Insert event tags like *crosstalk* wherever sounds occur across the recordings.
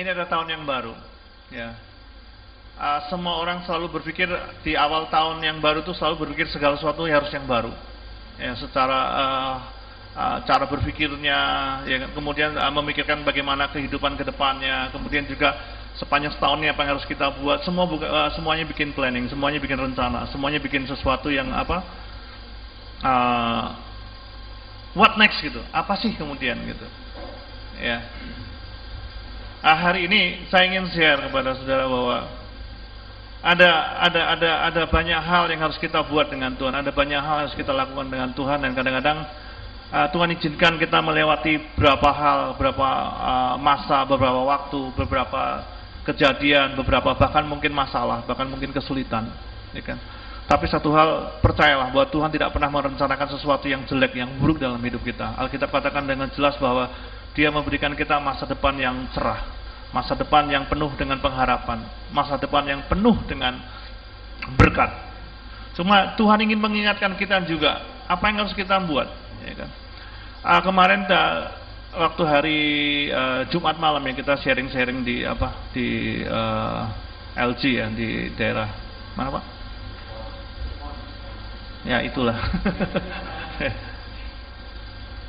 ini ada tahun yang baru. Ya. Uh, semua orang selalu berpikir di awal tahun yang baru itu selalu berpikir segala sesuatu harus yang baru. Ya, secara uh, uh, cara berpikirnya, ya, kan. kemudian uh, memikirkan bagaimana kehidupan ke depannya, kemudian juga sepanjang setahun ini apa yang harus kita buat. Semua buka, uh, semuanya bikin planning, semuanya bikin rencana, semuanya bikin sesuatu yang apa? Uh, what next gitu? Apa sih kemudian gitu? Ya. Ah, hari ini saya ingin share kepada saudara bahwa ada ada ada ada banyak hal yang harus kita buat dengan Tuhan, ada banyak hal yang harus kita lakukan dengan Tuhan dan kadang-kadang uh, Tuhan izinkan kita melewati beberapa hal, beberapa uh, masa, beberapa waktu, beberapa kejadian, beberapa bahkan mungkin masalah, bahkan mungkin kesulitan, ya kan? Tapi satu hal percayalah bahwa Tuhan tidak pernah merencanakan sesuatu yang jelek, yang buruk dalam hidup kita. Alkitab katakan dengan jelas bahwa dia memberikan kita masa depan yang cerah, masa depan yang penuh dengan pengharapan, masa depan yang penuh dengan berkat. Cuma Tuhan ingin mengingatkan kita juga apa yang harus kita buat. Ya kan? uh, kemarin da, waktu hari uh, Jumat malam ya kita sharing-sharing di apa di uh, eh, LG ya di daerah mana pak? Ya itulah. *laughs*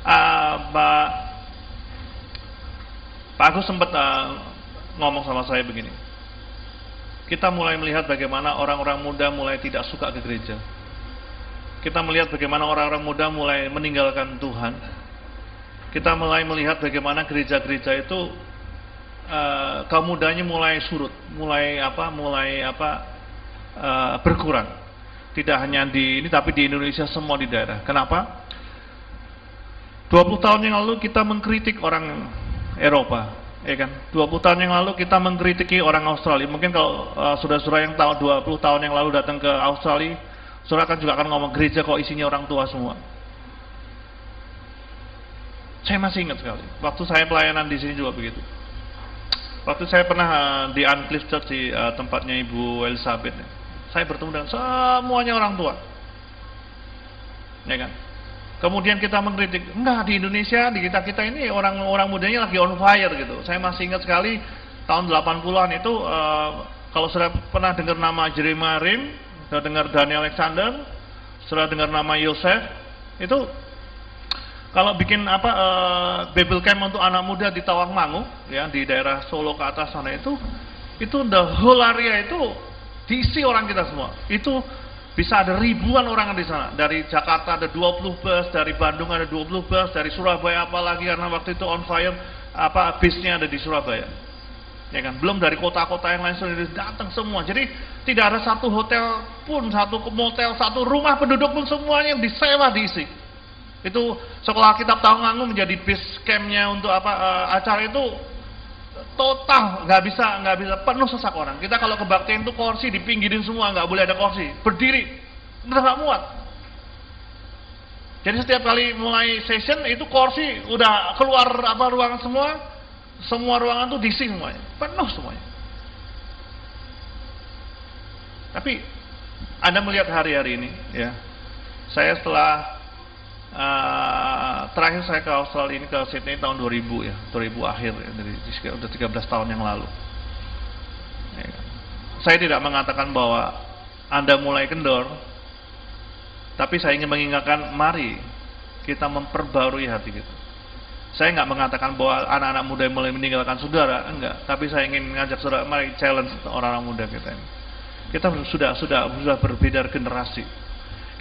uh, Pak Agus sempat uh, ngomong sama saya begini. Kita mulai melihat bagaimana orang-orang muda mulai tidak suka ke gereja. Kita melihat bagaimana orang-orang muda mulai meninggalkan Tuhan. Kita mulai melihat bagaimana gereja-gereja itu uh, kaum mudanya mulai surut, mulai apa, mulai apa uh, berkurang. Tidak hanya di ini, tapi di Indonesia semua di daerah. Kenapa? 20 tahun yang lalu kita mengkritik orang Eropa, ya kan? 20 tahun yang lalu kita mengkritiki orang Australia. Mungkin kalau uh, saudara-saudara yang tahu 20 tahun yang lalu datang ke Australia, saudara kan juga akan ngomong gereja kok isinya orang tua semua. Saya masih ingat sekali. Waktu saya pelayanan di sini juga begitu. Waktu saya pernah uh, di Uncliffe Church di uh, tempatnya Ibu Elizabeth, saya bertemu dengan semuanya orang tua. Ya kan? Kemudian kita mengkritik, enggak di Indonesia, di kita-kita ini orang-orang mudanya lagi on fire gitu. Saya masih ingat sekali tahun 80-an itu uh, kalau sudah pernah dengar nama Jeremiah Rim, sudah dengar Daniel Alexander, sudah dengar nama Yosef, itu kalau bikin apa uh, Bible Camp untuk anak muda di Tawangmangu, ya di daerah Solo ke atas sana itu, itu the whole area itu diisi orang kita semua. Itu bisa ada ribuan orang di sana. Dari Jakarta ada 20 bus, dari Bandung ada 20 bus, dari Surabaya apalagi karena waktu itu on fire apa bisnya ada di Surabaya. Ya kan? Belum dari kota-kota yang lain sudah datang semua. Jadi tidak ada satu hotel pun, satu motel, satu rumah penduduk pun semuanya disewa diisi. Itu sekolah kitab Tawangangu menjadi base campnya untuk apa uh, acara itu total nggak bisa nggak bisa penuh sesak orang. Kita kalau kebaktian itu kursi dipinggirin semua nggak boleh ada kursi, berdiri udah nggak muat. Jadi setiap kali mulai session itu kursi udah keluar apa ruangan semua, semua ruangan tuh diisi semuanya, penuh semuanya. Tapi Anda melihat hari-hari ini, ya, saya setelah Uh, terakhir saya ke Australia ini ke Sydney tahun 2000 ya, 2000 akhir ya, dari udah 13 tahun yang lalu. Ya. Saya tidak mengatakan bahwa Anda mulai kendor, tapi saya ingin mengingatkan, mari kita memperbarui hati kita. Saya nggak mengatakan bahwa anak-anak muda yang mulai meninggalkan saudara, enggak. Tapi saya ingin mengajak saudara, mari challenge orang-orang muda kita ini. Kita sudah sudah sudah berbeda generasi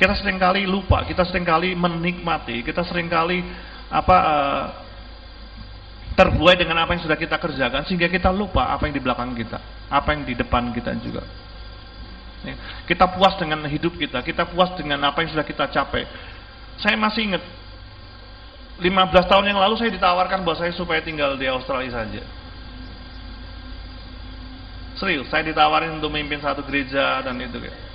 kita sering kali lupa, kita sering kali menikmati, kita sering kali apa uh, terbuai dengan apa yang sudah kita kerjakan sehingga kita lupa apa yang di belakang kita, apa yang di depan kita juga. Ya, kita puas dengan hidup kita, kita puas dengan apa yang sudah kita capai. Saya masih ingat 15 tahun yang lalu saya ditawarkan bahwa saya supaya tinggal di Australia saja. Serius, saya ditawarin untuk memimpin satu gereja dan itu gitu.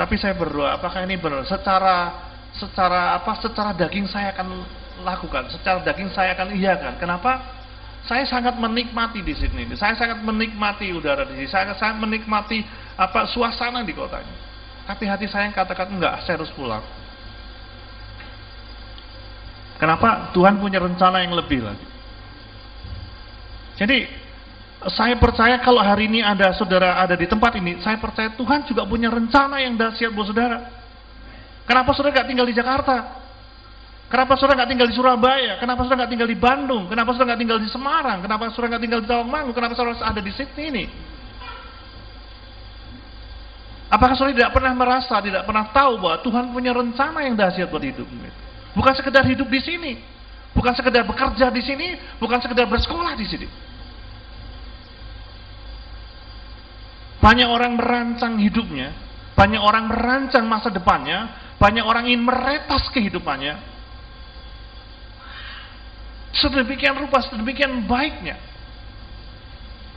Tapi saya berdoa, apakah ini benar? Secara secara apa? Secara daging saya akan lakukan, secara daging saya akan iyakan. Kenapa? Saya sangat menikmati di sini. Saya sangat menikmati udara di sini. Saya sangat menikmati apa suasana di kota ini. Tapi hati saya yang katakan enggak, saya harus pulang. Kenapa? Tuhan punya rencana yang lebih lagi. Jadi Saya percaya kalau hari ini ada saudara ada di tempat ini, saya percaya Tuhan juga punya rencana yang dahsyat buat saudara. Kenapa saudara gak tinggal di Jakarta? Kenapa saudara nggak tinggal di Surabaya? Kenapa saudara nggak tinggal di Bandung? Kenapa saudara nggak tinggal di Semarang? Kenapa saudara nggak tinggal di Tawangmangu? Kenapa saudara ada di Sydney ini? Apakah saudara tidak pernah merasa, tidak pernah tahu bahwa Tuhan punya rencana yang dahsyat buat hidup? Bukan sekedar hidup di sini, bukan sekedar bekerja di sini, bukan sekedar bersekolah di sini. Banyak orang merancang hidupnya, banyak orang merancang masa depannya, banyak orang ingin meretas kehidupannya, Sedemikian rupa, sedemikian baiknya.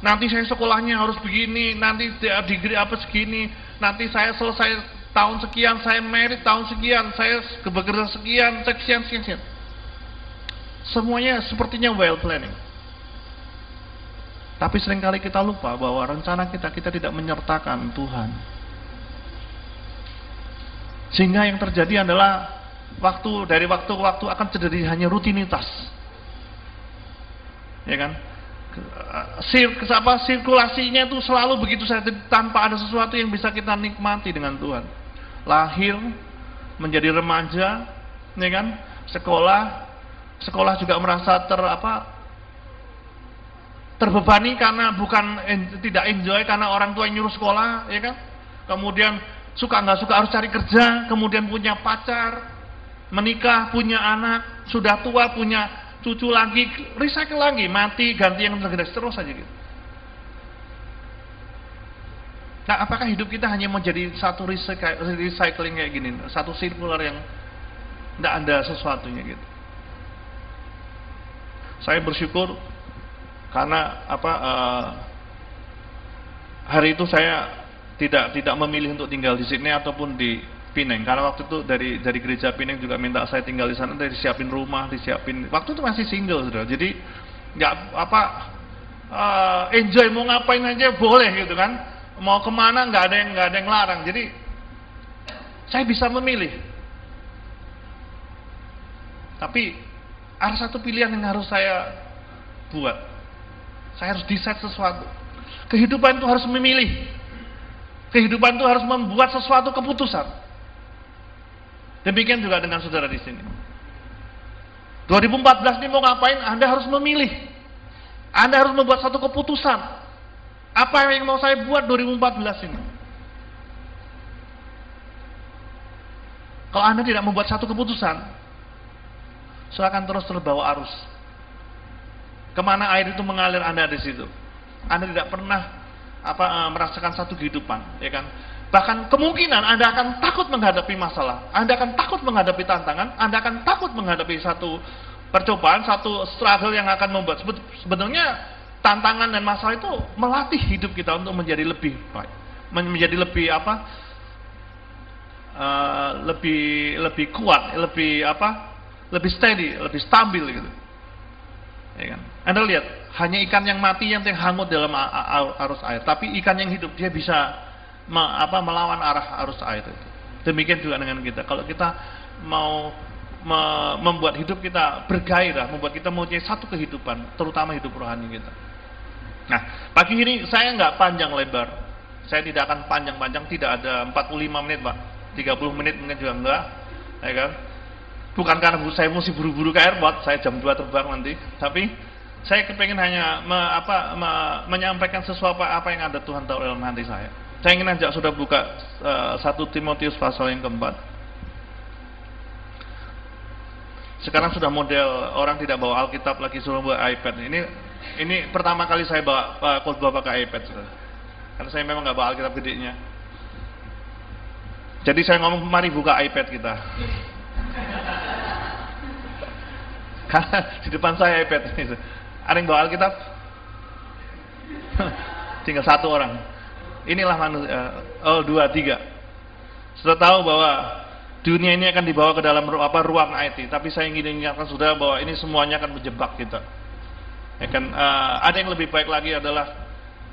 Nanti saya sekolahnya harus begini, nanti degree apa segini, nanti saya selesai tahun sekian, saya merit tahun sekian, saya bekerja sekian, sekian, sekian, sekian. Semuanya sepertinya well planning. Tapi sering kali kita lupa bahwa rencana kita, kita tidak menyertakan Tuhan. Sehingga yang terjadi adalah waktu dari waktu ke waktu akan terjadi hanya rutinitas ya kan? Sir, apa sirkulasinya itu selalu begitu saja tanpa ada sesuatu yang bisa kita nikmati dengan Tuhan. Lahir, menjadi remaja, ya kan? Sekolah, sekolah juga merasa ter apa? Terbebani karena bukan tidak enjoy karena orang tua yang nyuruh sekolah, ya kan? Kemudian suka nggak suka harus cari kerja, kemudian punya pacar, menikah, punya anak, sudah tua punya cucu lagi, recycle lagi, mati, ganti yang lebih terus saja gitu. Nah, apakah hidup kita hanya menjadi satu recycling kayak gini, satu sirkular yang tidak ada sesuatunya gitu. Saya bersyukur karena apa uh, hari itu saya tidak tidak memilih untuk tinggal di sini ataupun di Pineng karena waktu itu dari dari gereja Pineng juga minta saya tinggal di sana dari siapin rumah disiapin. Waktu itu masih single sudah jadi nggak apa uh, enjoy mau ngapain aja boleh gitu kan. Mau ke mana nggak ada yang nggak ada yang larang. Jadi saya bisa memilih. Tapi ada satu pilihan yang harus saya buat saya harus decide sesuatu kehidupan itu harus memilih kehidupan itu harus membuat sesuatu keputusan Demikian juga dengan saudara di sini. 2014 ini mau ngapain? Anda harus memilih. Anda harus membuat satu keputusan. Apa yang mau saya buat 2014 ini? Kalau Anda tidak membuat satu keputusan, silakan terus terbawa arus. Ke mana air itu mengalir Anda di situ. Anda tidak pernah apa eh, merasakan satu kehidupan, ya kan? Bahkan kemungkinan Anda akan takut menghadapi masalah. Anda akan takut menghadapi tantangan. Anda akan takut menghadapi satu percobaan, satu struggle yang akan membuat. Sebetulnya tantangan dan masalah itu melatih hidup kita untuk menjadi lebih baik. Menjadi lebih apa? Uh, lebih lebih kuat, lebih apa? Lebih steady, lebih stabil gitu. Ya kan? Anda lihat, hanya ikan yang mati yang hangut dalam arus air, tapi ikan yang hidup dia bisa apa melawan arah arus air itu. Demikian juga dengan kita. Kalau kita mau me, membuat hidup kita bergairah, membuat kita mempunyai satu kehidupan, terutama hidup rohani kita. Nah, pagi ini saya nggak panjang lebar. Saya tidak akan panjang-panjang, tidak ada 45 menit, Pak. 30 menit mungkin juga enggak. Ya kan? Bukan karena saya mesti buru-buru ke airport, saya jam 2 terbang nanti, tapi saya kepengen hanya me, apa, me, menyampaikan sesuatu apa yang ada Tuhan tahu dalam hati saya. Saya ingin ajak sudah buka uh, satu Timotius pasal yang keempat. Sekarang sudah model orang tidak bawa Alkitab lagi suruh bawa iPad. Ini ini pertama kali saya bawa uh, khotbah pakai iPad. Sudah. Karena saya memang nggak bawa Alkitab gedenya. Jadi saya ngomong mari buka iPad kita. *laughs* Di depan saya iPad. Ada yang bawa Alkitab? *laughs* Tinggal satu orang. Inilah manusia. Oh, dua, tiga. Sudah tahu bahwa dunia ini akan dibawa ke dalam apa ruang IT. Tapi saya ingin ingatkan sudah bahwa ini semuanya akan menjebak kita. Ya kan, uh, ada yang lebih baik lagi adalah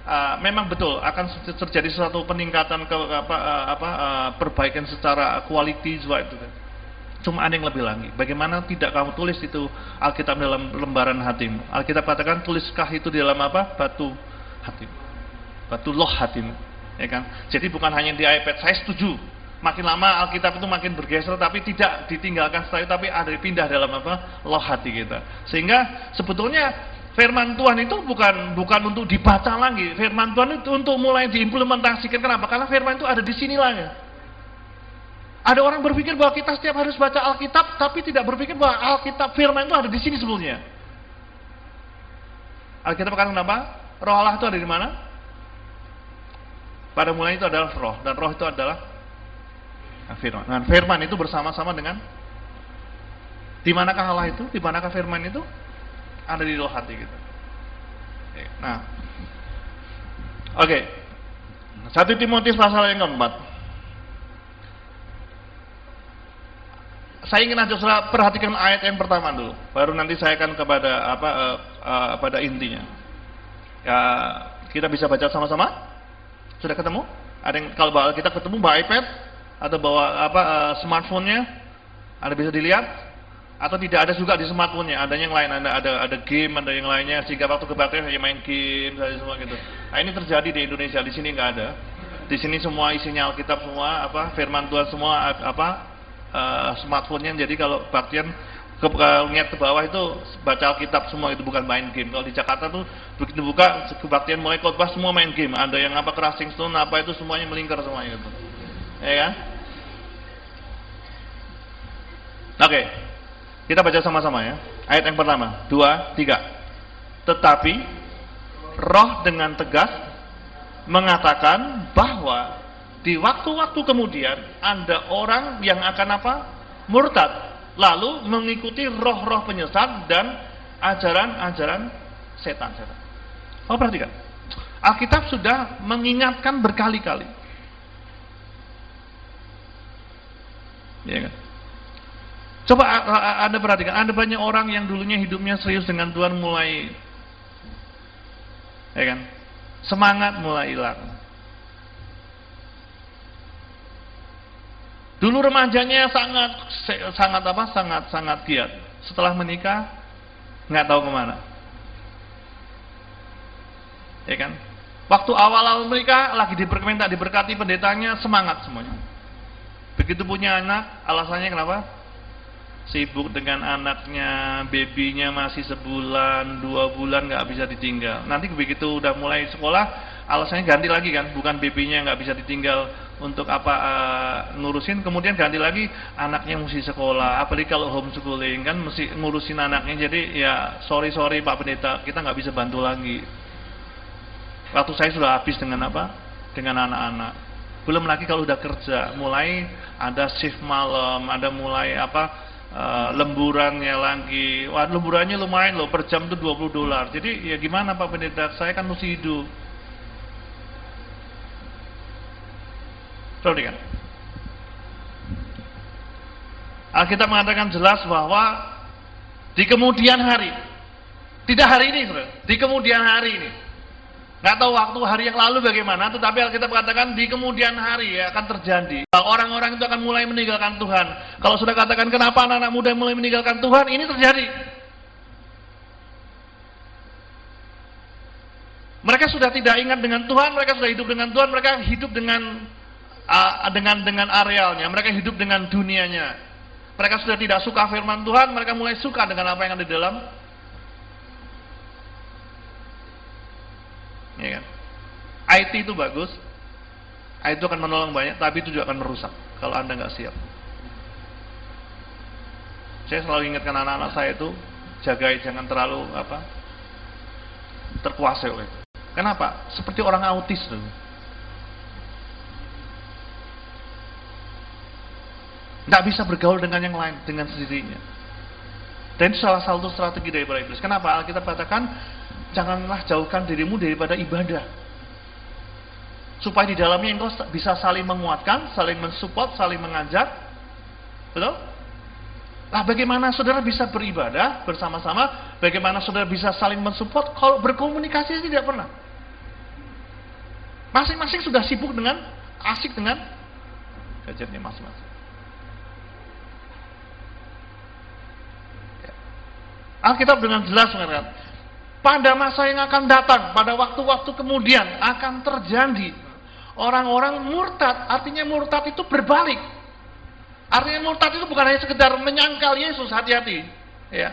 uh, memang betul akan terjadi suatu peningkatan ke apa uh, apa uh, perbaikan secara juga itu. Cuma ada yang lebih lagi. Bagaimana tidak kamu tulis itu Alkitab dalam lembaran hatimu? Alkitab katakan tuliskah itu di dalam apa? Batu hatimu. Batullah hatimu. Ya kan? Jadi bukan hanya di iPad, saya setuju. Makin lama Alkitab itu makin bergeser, tapi tidak ditinggalkan setelah tapi ada pindah dalam apa? Loh hati kita. Sehingga sebetulnya firman Tuhan itu bukan bukan untuk dibaca lagi. Firman Tuhan itu untuk mulai diimplementasikan. Kenapa? Karena firman itu ada di sinilah ya. Ada orang berpikir bahwa kita setiap harus baca Alkitab, tapi tidak berpikir bahwa Alkitab firman itu ada di sini sebelumnya. Alkitab katakan apa? Roh Allah itu ada di mana? Pada mulanya itu adalah roh, dan roh itu adalah firman. Dan firman itu bersama-sama dengan di manakah Allah itu? Di manakah firman itu? Ada di dalam hati kita. Nah, oke. Okay. Satu Timotius pasal yang keempat. Saya ingin aja saudara perhatikan ayat yang pertama dulu, baru nanti saya akan kepada apa uh, uh, pada intinya. Ya, kita bisa baca sama-sama? Sudah ketemu? Ada yang kalau kita ketemu bawa iPad atau bawa apa uh, smartphone-nya? Ada bisa dilihat? Atau tidak ada juga di smartphone-nya? Ada yang lain, ada ada ada game, ada yang lainnya sehingga waktu kebaktian hanya main game saja semua gitu. Nah, ini terjadi di Indonesia, di sini nggak ada. Di sini semua isinya Alkitab semua, apa firman Tuhan semua apa uh, smartphone-nya jadi kalau bagian ke, ke, ke bawah itu baca Alkitab semua itu bukan main game. Kalau di Jakarta tuh begitu buka kebaktian mulai khotbah semua main game. Ada yang apa crossing stone apa itu semuanya melingkar semuanya itu. Ya kan? Oke. Kita baca sama-sama ya. Ayat yang pertama, dua, tiga. Tetapi roh dengan tegas mengatakan bahwa di waktu-waktu kemudian ada orang yang akan apa? Murtad. Lalu mengikuti roh-roh penyesat dan ajaran-ajaran setan-setan. Oh perhatikan. Alkitab sudah mengingatkan berkali-kali. Ya kan? Coba Anda perhatikan, ada banyak orang yang dulunya hidupnya serius dengan Tuhan mulai ya kan? Semangat mulai hilang. Dulu remajanya sangat sangat apa? Sangat sangat giat. Setelah menikah nggak tahu ke mana. Ya kan? Waktu awal-awal menikah lagi diberkati diberkati pendetanya semangat semuanya. Begitu punya anak, alasannya kenapa? Sibuk dengan anaknya, babynya masih sebulan, dua bulan nggak bisa ditinggal. Nanti begitu udah mulai sekolah, alasannya ganti lagi kan, bukan babynya nggak bisa ditinggal, untuk apa uh, ngurusin. Kemudian ganti lagi anaknya mesti sekolah apalagi kalau homeschooling kan mesti ngurusin anaknya. Jadi ya sorry sorry Pak Pendeta kita nggak bisa bantu lagi. Waktu saya sudah habis dengan apa? Dengan anak-anak. Belum lagi kalau udah kerja mulai ada shift malam ada mulai apa uh, lemburannya lagi. Wah lemburannya lumayan loh per jam tuh 20 dolar. Jadi ya gimana Pak Pendeta? Saya kan mesti hidup Perhatikan. Alkitab mengatakan jelas bahwa di kemudian hari, tidak hari ini, di kemudian hari ini. Nggak tahu waktu hari yang lalu bagaimana, tetapi Alkitab mengatakan di kemudian hari ya akan terjadi. Orang-orang itu akan mulai meninggalkan Tuhan. Kalau sudah katakan kenapa anak-anak muda mulai meninggalkan Tuhan, ini terjadi. Mereka sudah tidak ingat dengan Tuhan, mereka sudah hidup dengan Tuhan, mereka hidup dengan dengan dengan arealnya, mereka hidup dengan dunianya. Mereka sudah tidak suka firman Tuhan, mereka mulai suka dengan apa yang ada di dalam. Ya kan? IT itu bagus, IT itu akan menolong banyak, tapi itu juga akan merusak kalau anda nggak siap. Saya selalu ingatkan anak-anak saya itu jagai jangan terlalu apa terkuasai oleh itu. Kenapa? Seperti orang autis tuh. Tidak bisa bergaul dengan yang lain, dengan sendirinya. Dan itu salah satu strategi dari para iblis. Kenapa? Alkitab katakan, janganlah jauhkan dirimu daripada ibadah. Supaya di dalamnya engkau bisa saling menguatkan, saling mensupport, saling mengajar. Betul? Nah, bagaimana saudara bisa beribadah bersama-sama? Bagaimana saudara bisa saling mensupport? Kalau berkomunikasi tidak pernah. Masing-masing sudah sibuk dengan, asik dengan gadgetnya masing-masing. Alkitab dengan jelas mengatakan, pada masa yang akan datang, pada waktu-waktu kemudian akan terjadi orang-orang murtad. Artinya murtad itu berbalik. Artinya murtad itu bukan hanya sekedar menyangkal Yesus, hati-hati. Ya.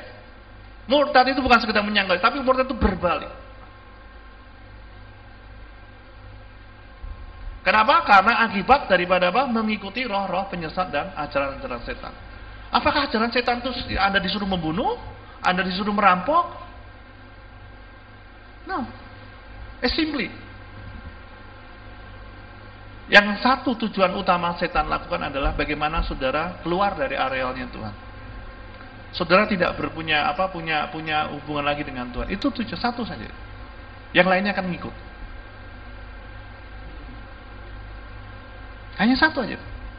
Murtad itu bukan sekedar menyangkal, tapi murtad itu berbalik. Kenapa? Karena akibat daripada apa? Mengikuti roh-roh penyesat dan ajaran-ajaran setan. Apakah ajaran setan itu Anda disuruh membunuh? Anda disuruh merampok? No. It's simply. Yang satu tujuan utama setan lakukan adalah bagaimana saudara keluar dari arealnya Tuhan. Saudara tidak berpunya apa punya punya hubungan lagi dengan Tuhan. Itu tujuan satu saja. Yang lainnya akan ngikut. Hanya satu aja.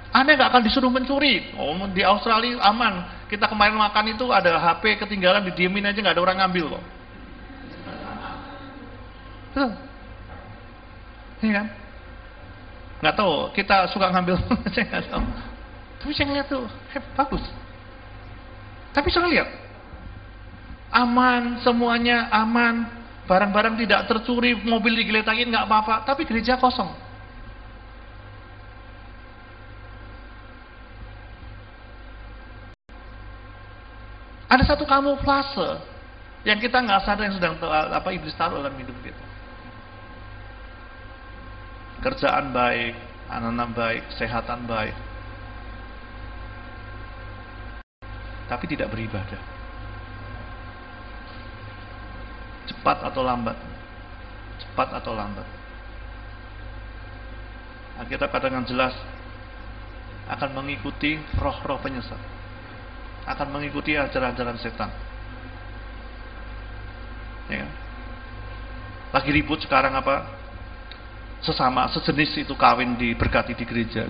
Anda nggak akan disuruh mencuri. Oh, di Australia aman. Kita kemarin makan itu ada HP ketinggalan didiemin aja nggak ada orang ngambil kok. Tuh. Iya kan? Nggak tahu, kita suka ngambil, *laughs* saya nggak tahu. Tapi saya ngeliat tuh, hep, bagus. Tapi saya lihat, aman, semuanya aman, barang-barang tidak tercuri, mobil digeletakin nggak apa-apa, tapi gereja kosong. Ada satu kamuflase yang kita nggak sadar yang sedang apa iblis taruh dalam hidup kita. Kerjaan baik, anak-anak baik, kesehatan baik. Tapi tidak beribadah. Cepat atau lambat. Cepat atau lambat. Kita katakan jelas akan mengikuti roh-roh penyesat akan mengikuti ajaran-ajaran setan. Ya. Kan? Lagi ribut sekarang apa? Sesama sejenis itu kawin diberkati di gereja.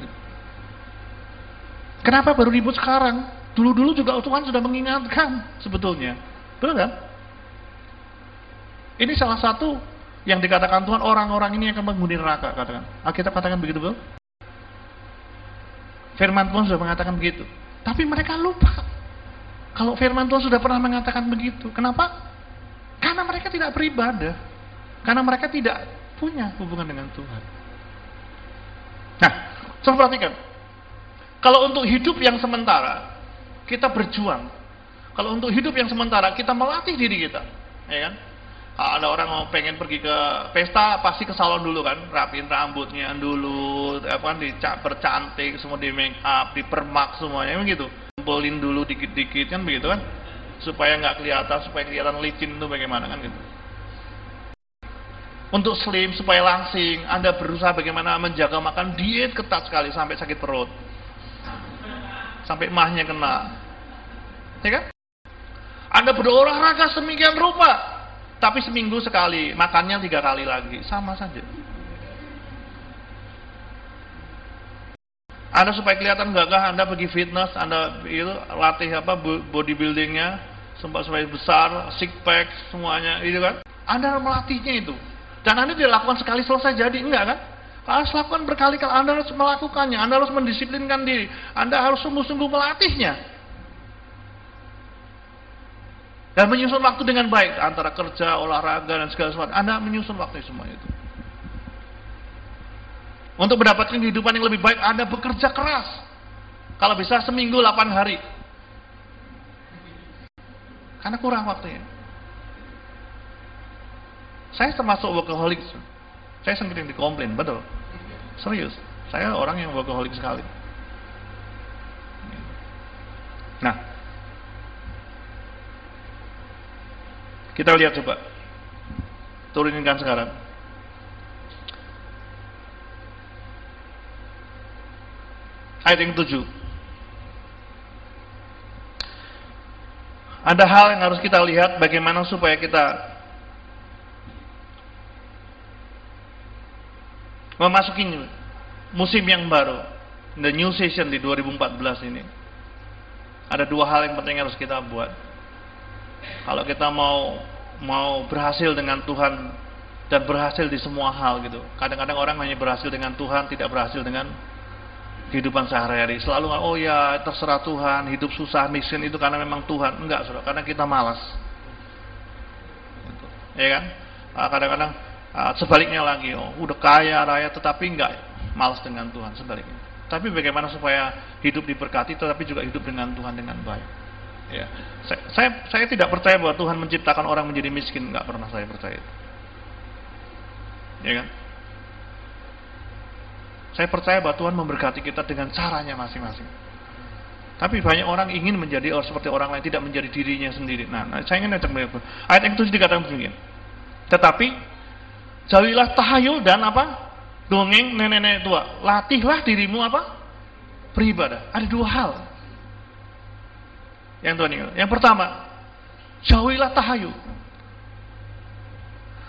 Kenapa baru ribut sekarang? Dulu-dulu juga Tuhan sudah mengingatkan sebetulnya. Benar kan? Ini salah satu yang dikatakan Tuhan orang-orang ini akan menghuni neraka katakan. Alkitab katakan begitu betul? Firman Tuhan sudah mengatakan begitu. Tapi mereka lupa. Kalau firman Tuhan sudah pernah mengatakan begitu. Kenapa? Karena mereka tidak beribadah. Karena mereka tidak punya hubungan dengan Tuhan. Nah, coba perhatikan. Kalau untuk hidup yang sementara, kita berjuang. Kalau untuk hidup yang sementara, kita melatih diri kita. Ya kan? Ada orang mau pengen pergi ke pesta, pasti ke salon dulu kan, rapin rambutnya dulu, apa kan, dipercantik, semua di make up, dipermak semuanya, begitu kumpulin dulu dikit-dikit kan begitu kan? Supaya nggak kelihatan supaya kelihatan licin itu bagaimana kan gitu. Untuk slim supaya langsing anda berusaha bagaimana menjaga makan diet ketat sekali sampai sakit perut. Sampai mahnya kena. Ya kan? Anda berolahraga semikian rupa tapi seminggu sekali makannya tiga kali lagi sama saja Anda supaya kelihatan gagah, Anda pergi fitness, Anda itu latih apa bodybuildingnya, supaya besar, six pack, semuanya, itu kan? Anda melatihnya itu. Dan Anda tidak lakukan sekali selesai jadi, enggak kan? Harus lakukan berkali-kali, Anda harus melakukannya, Anda harus mendisiplinkan diri, Anda harus sungguh-sungguh melatihnya. Dan menyusun waktu dengan baik, antara kerja, olahraga, dan segala sesuatu. Anda menyusun waktu semua itu. Untuk mendapatkan kehidupan yang lebih baik, Anda bekerja keras. Kalau bisa seminggu 8 hari. Karena kurang waktunya. Saya termasuk workaholic. Saya sering dikomplain, betul. Serius. Saya orang yang workaholic sekali. Nah, kita lihat coba. Turuninkan sekarang. Ayat yang tujuh. Ada hal yang harus kita lihat bagaimana supaya kita memasuki musim yang baru, the new season di 2014 ini. Ada dua hal yang penting harus kita buat. Kalau kita mau mau berhasil dengan Tuhan dan berhasil di semua hal gitu. Kadang-kadang orang hanya berhasil dengan Tuhan, tidak berhasil dengan kehidupan sehari-hari. Selalu oh ya terserah Tuhan, hidup susah, miskin itu karena memang Tuhan. Enggak, Saudara, karena kita malas. Ya kan? Ah, kadang-kadang uh, sebaliknya lagi, oh, udah kaya raya tetapi enggak malas dengan Tuhan sebaliknya. Tapi bagaimana supaya hidup diberkati tetapi juga hidup dengan Tuhan dengan baik. Ya, saya, saya, tidak percaya bahwa Tuhan menciptakan orang menjadi miskin, nggak pernah saya percaya itu. Ya kan? Saya percaya bahwa Tuhan memberkati kita dengan caranya masing-masing. Tapi banyak orang ingin menjadi orang seperti orang lain, tidak menjadi dirinya sendiri. Nah, nah saya ingin ajak ayat yang itu dikatakan begini. Tetapi jauhilah tahayul dan apa? Dongeng nenek-nenek tua. Latihlah dirimu apa? Beribadah. Ada dua hal. Yang Tuhan ingat. Yang pertama, jauhilah tahayul.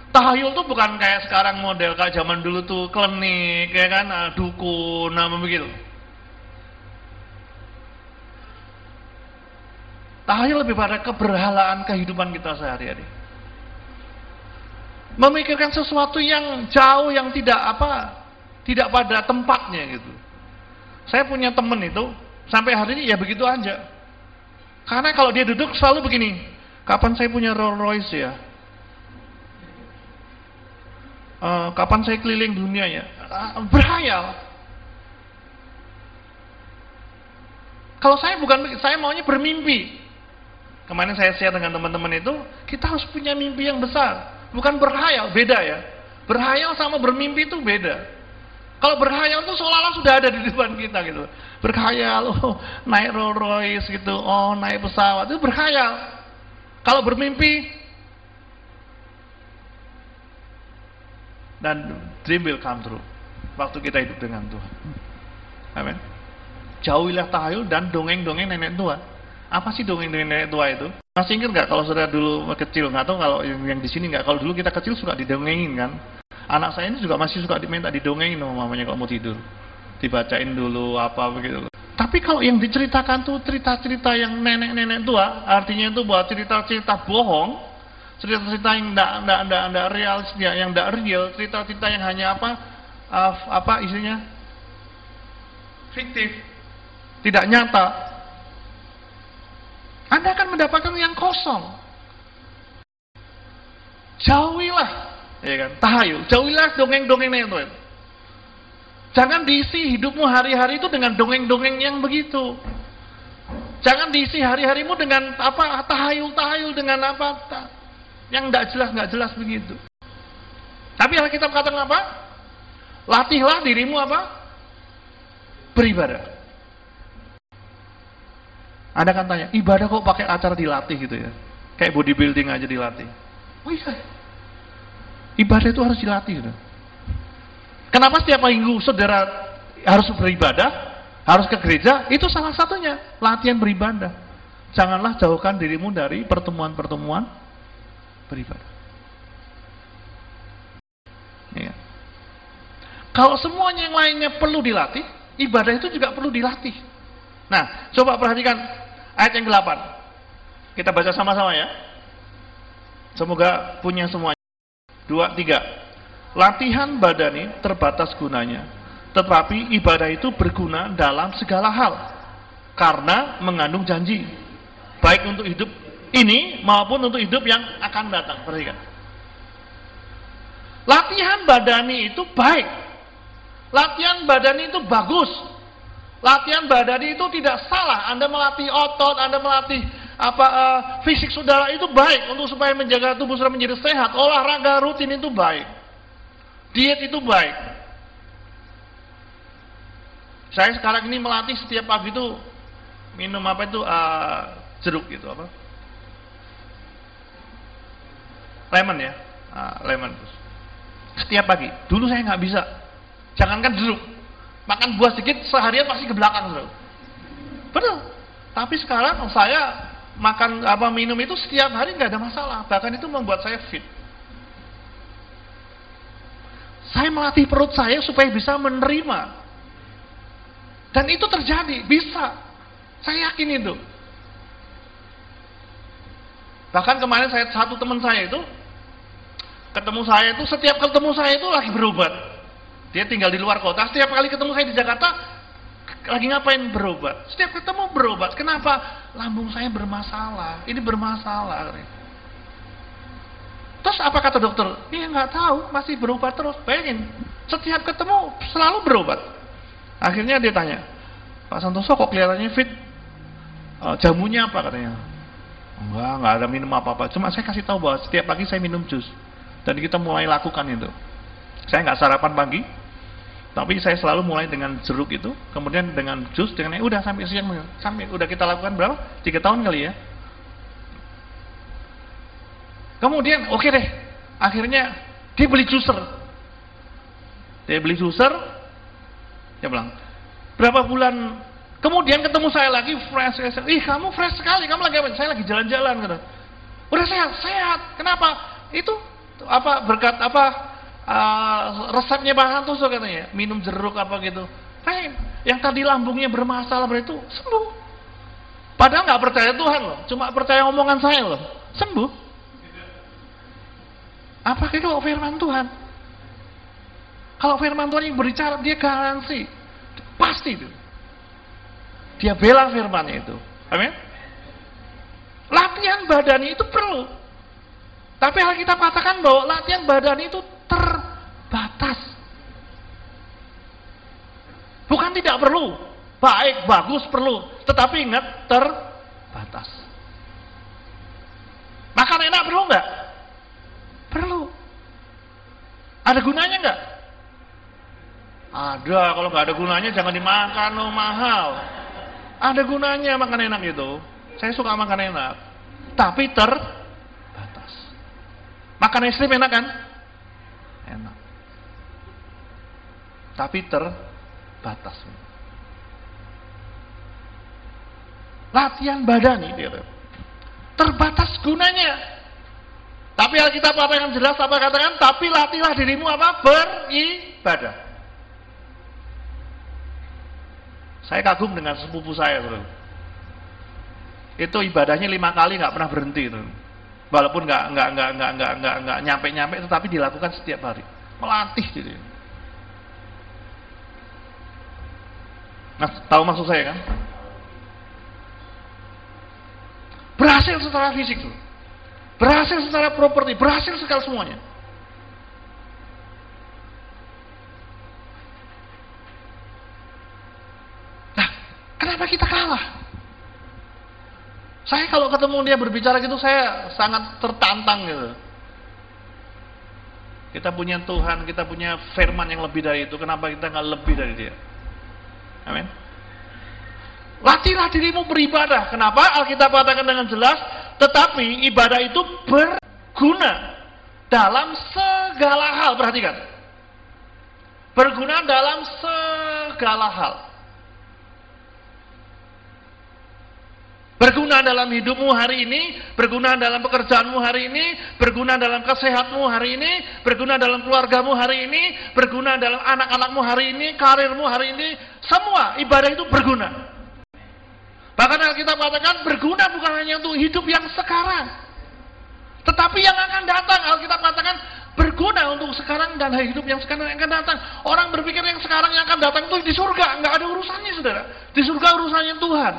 Tahayul tuh bukan kayak sekarang model kayak zaman dulu tuh klinik, kayak kan, ah, dukun, nama begitu. Tahayul lebih pada keberhalaan kehidupan kita sehari-hari. Memikirkan sesuatu yang jauh, yang tidak apa, tidak pada tempatnya gitu. Saya punya temen itu, sampai hari ini ya begitu aja. Karena kalau dia duduk selalu begini, kapan saya punya Rolls Royce ya? Uh, kapan saya keliling dunia ya? Uh, berhayal. Kalau saya bukan, saya maunya bermimpi. Kemarin saya share dengan teman-teman itu, kita harus punya mimpi yang besar. Bukan berhayal, beda ya. Berhayal sama bermimpi itu beda. Kalau berhayal itu seolah-olah sudah ada di depan kita gitu. Berhayal, oh naik Rolls Royce gitu, oh naik pesawat, itu berhayal. Kalau bermimpi, dan dream will come true waktu kita hidup dengan Tuhan. Amin. Jauhilah tahayul dan dongeng-dongeng nenek tua. Apa sih dongeng-dongeng nenek tua itu? Masih ingat nggak kalau sudah dulu kecil? Nggak tahu kalau yang, yang di sini nggak. Kalau dulu kita kecil suka didongengin kan. Anak saya ini juga masih suka diminta didongengin sama mamanya kalau mau tidur. Dibacain dulu apa begitu. Tapi kalau yang diceritakan tuh cerita-cerita yang nenek-nenek tua, artinya itu buat cerita-cerita bohong, cerita-cerita yang tidak tidak tidak tidak real, yang tidak real, cerita-cerita yang hanya apa apa isinya fiktif, tidak nyata. Anda akan mendapatkan yang kosong. Jauhilah, ya kan? Tahayul, jauhilah dongeng-dongeng itu. Jangan diisi hidupmu hari-hari itu dengan dongeng-dongeng yang begitu. Jangan diisi hari-harimu dengan apa tahayul-tahayul dengan apa yang tidak jelas, nggak jelas begitu. Tapi kita katakan apa? Latihlah dirimu apa? Beribadah. Anda kan tanya, ibadah kok pakai acara dilatih gitu ya? Kayak bodybuilding aja dilatih. Oh iya. Ibadah itu harus dilatih gitu. Kenapa setiap minggu saudara harus beribadah, harus ke gereja? Itu salah satunya, latihan beribadah. Janganlah jauhkan dirimu dari pertemuan-pertemuan beribadah. Ya. Kalau semuanya yang lainnya perlu dilatih, ibadah itu juga perlu dilatih. Nah, coba perhatikan ayat yang ke-8. Kita baca sama-sama ya. Semoga punya semuanya. Dua, tiga. Latihan badani terbatas gunanya. Tetapi ibadah itu berguna dalam segala hal. Karena mengandung janji. Baik untuk hidup ini maupun untuk hidup yang akan datang. Perhatikan. Latihan badani itu baik. Latihan badani itu bagus. Latihan badani itu tidak salah. Anda melatih otot, Anda melatih apa uh, fisik saudara itu baik untuk supaya menjaga tubuh saudara menjadi sehat. Olahraga rutin itu baik. Diet itu baik. Saya sekarang ini melatih setiap pagi itu minum apa itu uh, jeruk gitu apa lemon ya, ah, lemon. Setiap pagi. Dulu saya nggak bisa. Jangankan jeruk, makan buah sedikit seharian pasti ke belakang, bro. Betul. Tapi sekarang saya makan apa minum itu setiap hari nggak ada masalah. Bahkan itu membuat saya fit. Saya melatih perut saya supaya bisa menerima. Dan itu terjadi, bisa. Saya yakin itu. Bahkan kemarin saya satu teman saya itu ketemu saya itu setiap ketemu saya itu lagi berobat. Dia tinggal di luar kota. Setiap kali ketemu saya di Jakarta lagi ngapain berobat? Setiap ketemu berobat. Kenapa? Lambung saya bermasalah. Ini bermasalah. Terus apa kata dokter? Iya nggak tahu, masih berobat terus. Bayangin, setiap ketemu selalu berobat. Akhirnya dia tanya, Pak Santoso kok kelihatannya fit? Uh, jamunya apa katanya? Enggak, enggak ada minum apa-apa. Cuma saya kasih tahu bahwa setiap pagi saya minum jus. Dan kita mulai lakukan itu. Saya nggak sarapan pagi, tapi saya selalu mulai dengan jeruk itu, kemudian dengan jus, dengan udah sampai siang, sampai udah kita lakukan berapa? Tiga tahun kali ya. Kemudian oke okay deh, akhirnya dia beli juicer. Dia beli juicer, dia bilang, berapa bulan kemudian ketemu saya lagi fresh, fresh ih kamu fresh sekali, kamu lagi apa? Saya lagi jalan-jalan. Udah sehat, sehat. Kenapa? Itu apa berkat apa uh, resepnya Pak Santoso katanya, minum jeruk apa gitu. Hey, yang tadi lambungnya bermasalah itu sembuh. Padahal nggak percaya Tuhan loh, cuma percaya omongan saya loh, sembuh. Apakah itu firman Tuhan? Kalau firman Tuhan yang berbicara, dia garansi. Pasti itu. Dia bela firmannya itu. Amin. Latihan badani itu perlu. Tapi hal kita katakan bahwa latihan badani itu terbatas. Bukan tidak perlu. Baik, bagus, perlu. Tetapi ingat, terbatas. Makan enak perlu nggak? Perlu. Ada gunanya nggak? Ada, kalau nggak ada gunanya jangan dimakan, oh mahal. Ada gunanya makan enak itu. Saya suka makan enak. Tapi terbatas. Makan es krim enak kan? Enak. Tapi terbatas. Latihan badani, terbatas gunanya. Tapi Alkitab yang jelas apa katakan? Tapi latihlah dirimu apa? Beribadah. Saya kagum dengan sepupu saya, bro. Itu ibadahnya lima kali nggak pernah berhenti, bro. Walaupun nggak nggak nggak nggak nggak nggak nggak nyampe nyampe, tetapi dilakukan setiap hari. Melatih gitu. Nah, tahu maksud saya kan? Berhasil secara fisik tuh. Berhasil secara properti, berhasil sekali semuanya. Nah, kenapa kita kalah? Saya kalau ketemu dia berbicara gitu, saya sangat tertantang gitu. Kita punya Tuhan, kita punya firman yang lebih dari itu. Kenapa kita nggak lebih dari dia? Amin. Latihlah dirimu beribadah. Kenapa? Alkitab katakan dengan jelas, tetapi ibadah itu berguna dalam segala hal. Perhatikan. Berguna dalam segala hal. Berguna dalam hidupmu hari ini, berguna dalam pekerjaanmu hari ini, berguna dalam kesehatmu hari ini, berguna dalam keluargamu hari ini, berguna dalam anak-anakmu hari ini, karirmu hari ini, semua ibadah itu berguna. Bahkan Alkitab katakan berguna bukan hanya untuk hidup yang sekarang. Tetapi yang akan datang. Alkitab katakan berguna untuk sekarang dan hidup yang sekarang yang akan datang. Orang berpikir yang sekarang yang akan datang itu di surga. Nggak ada urusannya saudara. Di surga urusannya Tuhan.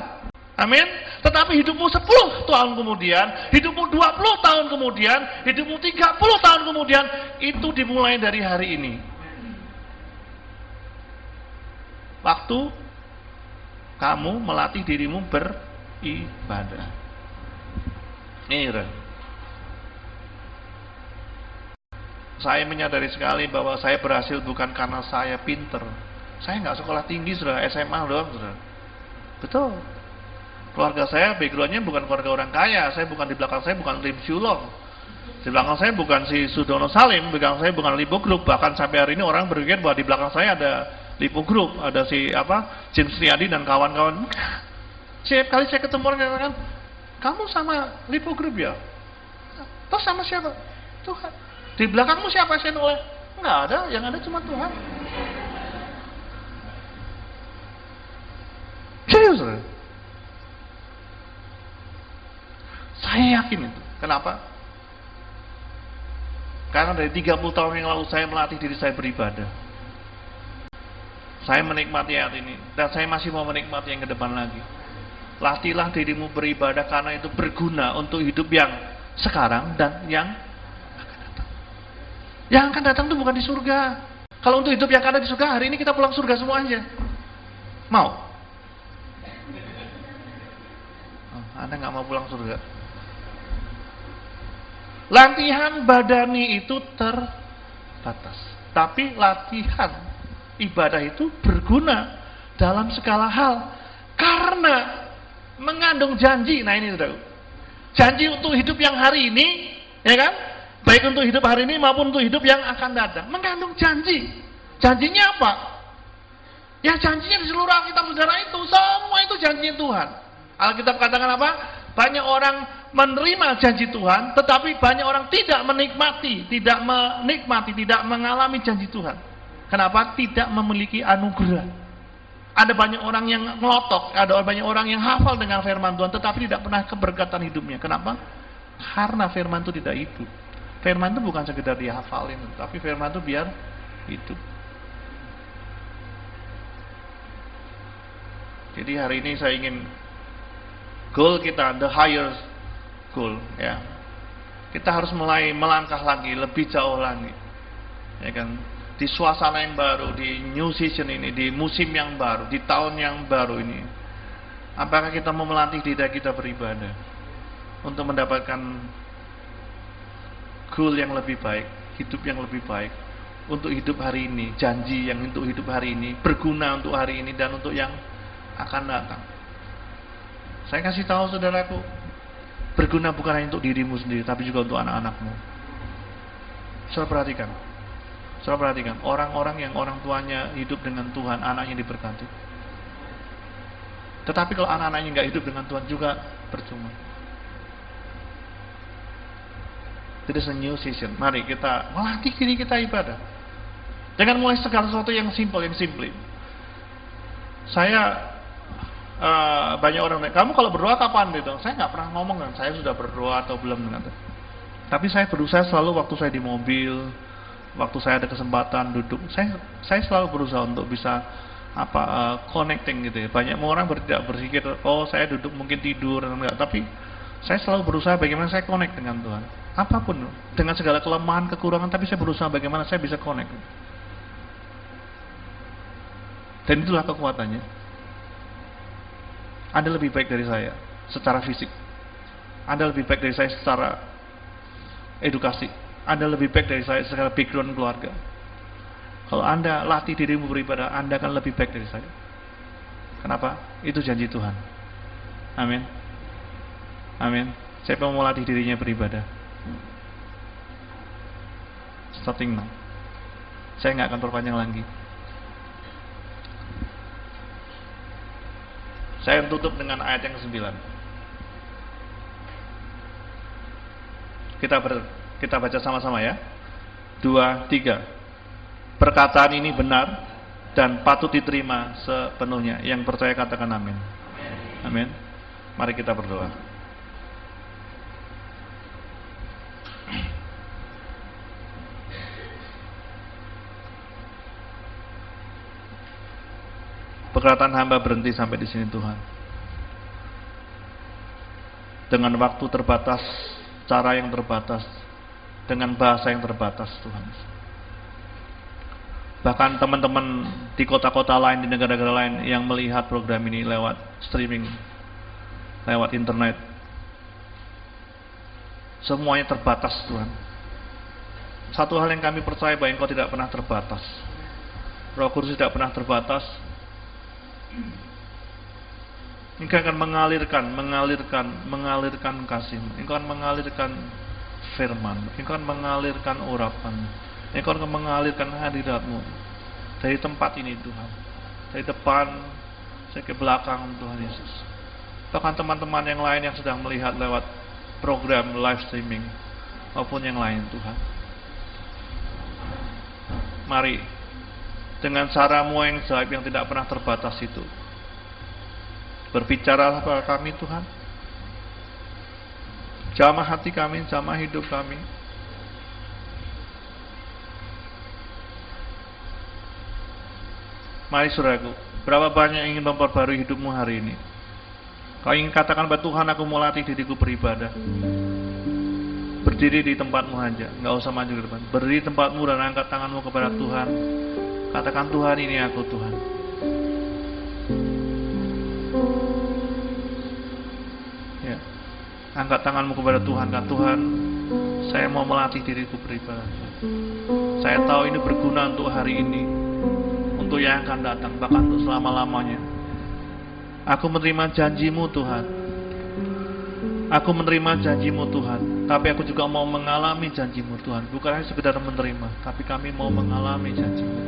Amin. Tetapi hidupmu 10 tahun kemudian, hidupmu 20 tahun kemudian, hidupmu 30 tahun kemudian, itu dimulai dari hari ini. Waktu kamu melatih dirimu beribadah. Ini Saya menyadari sekali bahwa saya berhasil bukan karena saya pinter. Saya nggak sekolah tinggi sudah SMA doang sudah. Betul. Keluarga saya backgroundnya bukan keluarga orang kaya. Saya bukan di belakang saya bukan Lim Shulong. Di belakang saya bukan si Sudono Salim, di belakang saya bukan Lipo Group. Bahkan sampai hari ini orang berpikir bahwa di belakang saya ada Lipo Group, ada si apa James Riyadi dan kawan-kawan. Setiap kali saya ketemu orang katakan, kamu sama Lipo Group ya? Terus sama siapa? Tuhan. Di belakangmu siapa saya oleh? Enggak ada, yang ada cuma Tuhan. Serius, Saya yakin itu. Kenapa? Karena dari 30 tahun yang lalu saya melatih diri saya beribadah. Saya menikmati ayat ini dan saya masih mau menikmati yang ke depan lagi. Latihlah dirimu beribadah karena itu berguna untuk hidup yang sekarang dan yang Yang akan datang itu bukan di surga. Kalau untuk hidup yang akan ada di surga, hari ini kita pulang surga semua aja. Mau? Oh, anda nggak mau pulang surga? Latihan badani itu terbatas. Tapi latihan ibadah itu berguna dalam segala hal. Karena mengandung janji. Nah ini sudah. Janji untuk hidup yang hari ini, ya kan? Baik untuk hidup hari ini maupun untuk hidup yang akan datang. Mengandung janji. Janjinya apa? Ya janjinya di seluruh Alkitab saudara itu. Semua itu janji Tuhan. Alkitab katakan apa? Banyak orang menerima janji Tuhan, tetapi banyak orang tidak menikmati, tidak menikmati, tidak mengalami janji Tuhan. Kenapa? Tidak memiliki anugerah. Ada banyak orang yang ngelotok, ada banyak orang yang hafal dengan firman Tuhan, tetapi tidak pernah keberkatan hidupnya. Kenapa? Karena firman itu tidak hidup. Firman itu bukan sekedar dihafalin, tapi firman itu biar hidup. Jadi hari ini saya ingin goal kita the higher goal ya. Kita harus mulai melangkah lagi, lebih jauh lagi. Ya kan? Di suasana yang baru, di new season ini, di musim yang baru, di tahun yang baru ini. Apakah kita mau melatih diri kita beribadah untuk mendapatkan goal yang lebih baik, hidup yang lebih baik untuk hidup hari ini, janji yang untuk hidup hari ini, berguna untuk hari ini dan untuk yang akan datang. Saya kasih tahu saudaraku, berguna bukan hanya untuk dirimu sendiri, tapi juga untuk anak-anakmu. Saya perhatikan, saya perhatikan orang-orang yang orang tuanya hidup dengan Tuhan, anaknya diberkati. Tetapi kalau anak-anaknya nggak hidup dengan Tuhan juga percuma. It is a new season. Mari kita melatih diri kita ibadah. Dengan mulai segala sesuatu yang simple, yang simple. Saya uh, banyak orang nanya, kamu kalau berdoa kapan gitu? Saya nggak pernah ngomong kan, saya sudah berdoa atau belum gitu. Tapi saya berusaha selalu waktu saya di mobil, waktu saya ada kesempatan duduk, saya saya selalu berusaha untuk bisa apa uh, connecting gitu ya. Banyak orang tidak berpikir, oh saya duduk mungkin tidur enggak, tapi saya selalu berusaha bagaimana saya connect dengan Tuhan. Apa pun, dengan segala kelemahan, kekurangan, tapi saya berusaha bagaimana saya bisa connect. Dan itulah kekuatannya. Anda lebih baik dari saya secara fisik. Anda lebih baik dari saya secara edukasi. Anda lebih baik dari saya secara background keluarga. Kalau Anda latih dirimu beribadah, Anda akan lebih baik dari saya. Kenapa? Itu janji Tuhan. Amin. Amin. Siapa mau melatih dirinya beribadah? Starting now. Saya nggak akan perpanjang lagi. Saya tutup dengan ayat yang ke-9. Kita ber, kita baca sama-sama ya. Dua, tiga. Perkataan ini benar dan patut diterima sepenuhnya. Yang percaya katakan amin. Amin. Mari kita berdoa. Perkataan hamba berhenti sampai di sini Tuhan. Dengan waktu terbatas, cara yang terbatas, dengan bahasa yang terbatas Tuhan. Bahkan teman-teman di kota-kota lain, di negara-negara lain yang melihat program ini lewat streaming, lewat internet. Semuanya terbatas Tuhan. Satu hal yang kami percaya bahwa Engkau tidak pernah terbatas. Roh Kudus tidak pernah terbatas, Engkau akan mengalirkan, mengalirkan, mengalirkan kasih. Engkau akan mengalirkan firman. Engkau akan mengalirkan urapan. Engkau akan mengalirkan hadiratmu dari tempat ini Tuhan. Dari depan saya ke belakang Tuhan Yesus. Bahkan teman-teman yang lain yang sedang melihat lewat program live streaming maupun yang lain Tuhan. Mari dengan caramu yang jaib yang tidak pernah terbatas itu. Berbicaralah kepada kami Tuhan. Jamah hati kami, jamah hidup kami. Mari suraku, berapa banyak yang ingin memperbarui hidupmu hari ini? Kau ingin katakan bahwa Tuhan aku mau latih diriku beribadah. berdiri di tempatmu aja, nggak usah maju ke depan. Berdiri di tempatmu dan angkat tanganmu kepada Tuhan. Katakan Tuhan ini aku Tuhan. Ya. Angkat tanganmu kepada Tuhan, kan Tuhan, saya mau melatih diriku beribadah. Saya tahu ini berguna untuk hari ini, untuk yang akan datang, bahkan untuk selama-lamanya. Aku menerima janjimu Tuhan. Aku menerima janjimu Tuhan. Tapi aku juga mau mengalami janjimu Tuhan. Bukan hanya sekedar menerima. Tapi kami mau mengalami janjimu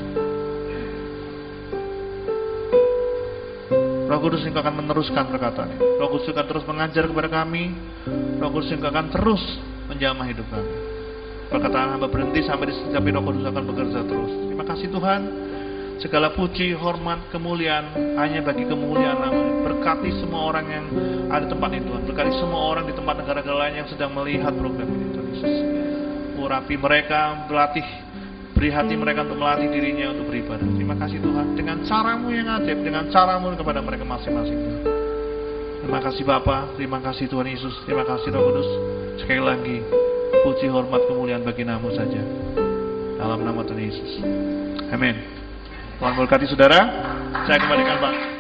Roh Kudus yang akan meneruskan perkataan ini. Roh Kudus akan terus mengajar kepada kami. Roh Kudus yang akan terus menjamah hidup kami. Perkataan hamba berhenti sampai di sampai Roh Kudus akan bekerja terus. Terima kasih Tuhan. Segala puji, hormat, kemuliaan hanya bagi kemuliaan nama. Berkati semua orang yang ada di tempat itu. Berkati semua orang di tempat negara-negara lain yang sedang melihat program ini Tuhan Yesus. Urapi mereka, berlatih, beri hati mereka untuk melatih dirinya untuk beribadah. Terima kasih Tuhan. Dengan caramu yang ajaib, dengan caramu kepada mereka masing-masing Terima kasih Bapa, terima kasih Tuhan Yesus, terima kasih Roh Kudus. Sekali lagi, puji hormat kemuliaan bagi namamu saja. Dalam nama Tuhan Yesus. Amin. Tuhan berkati saudara. Saya kembalikan Pak.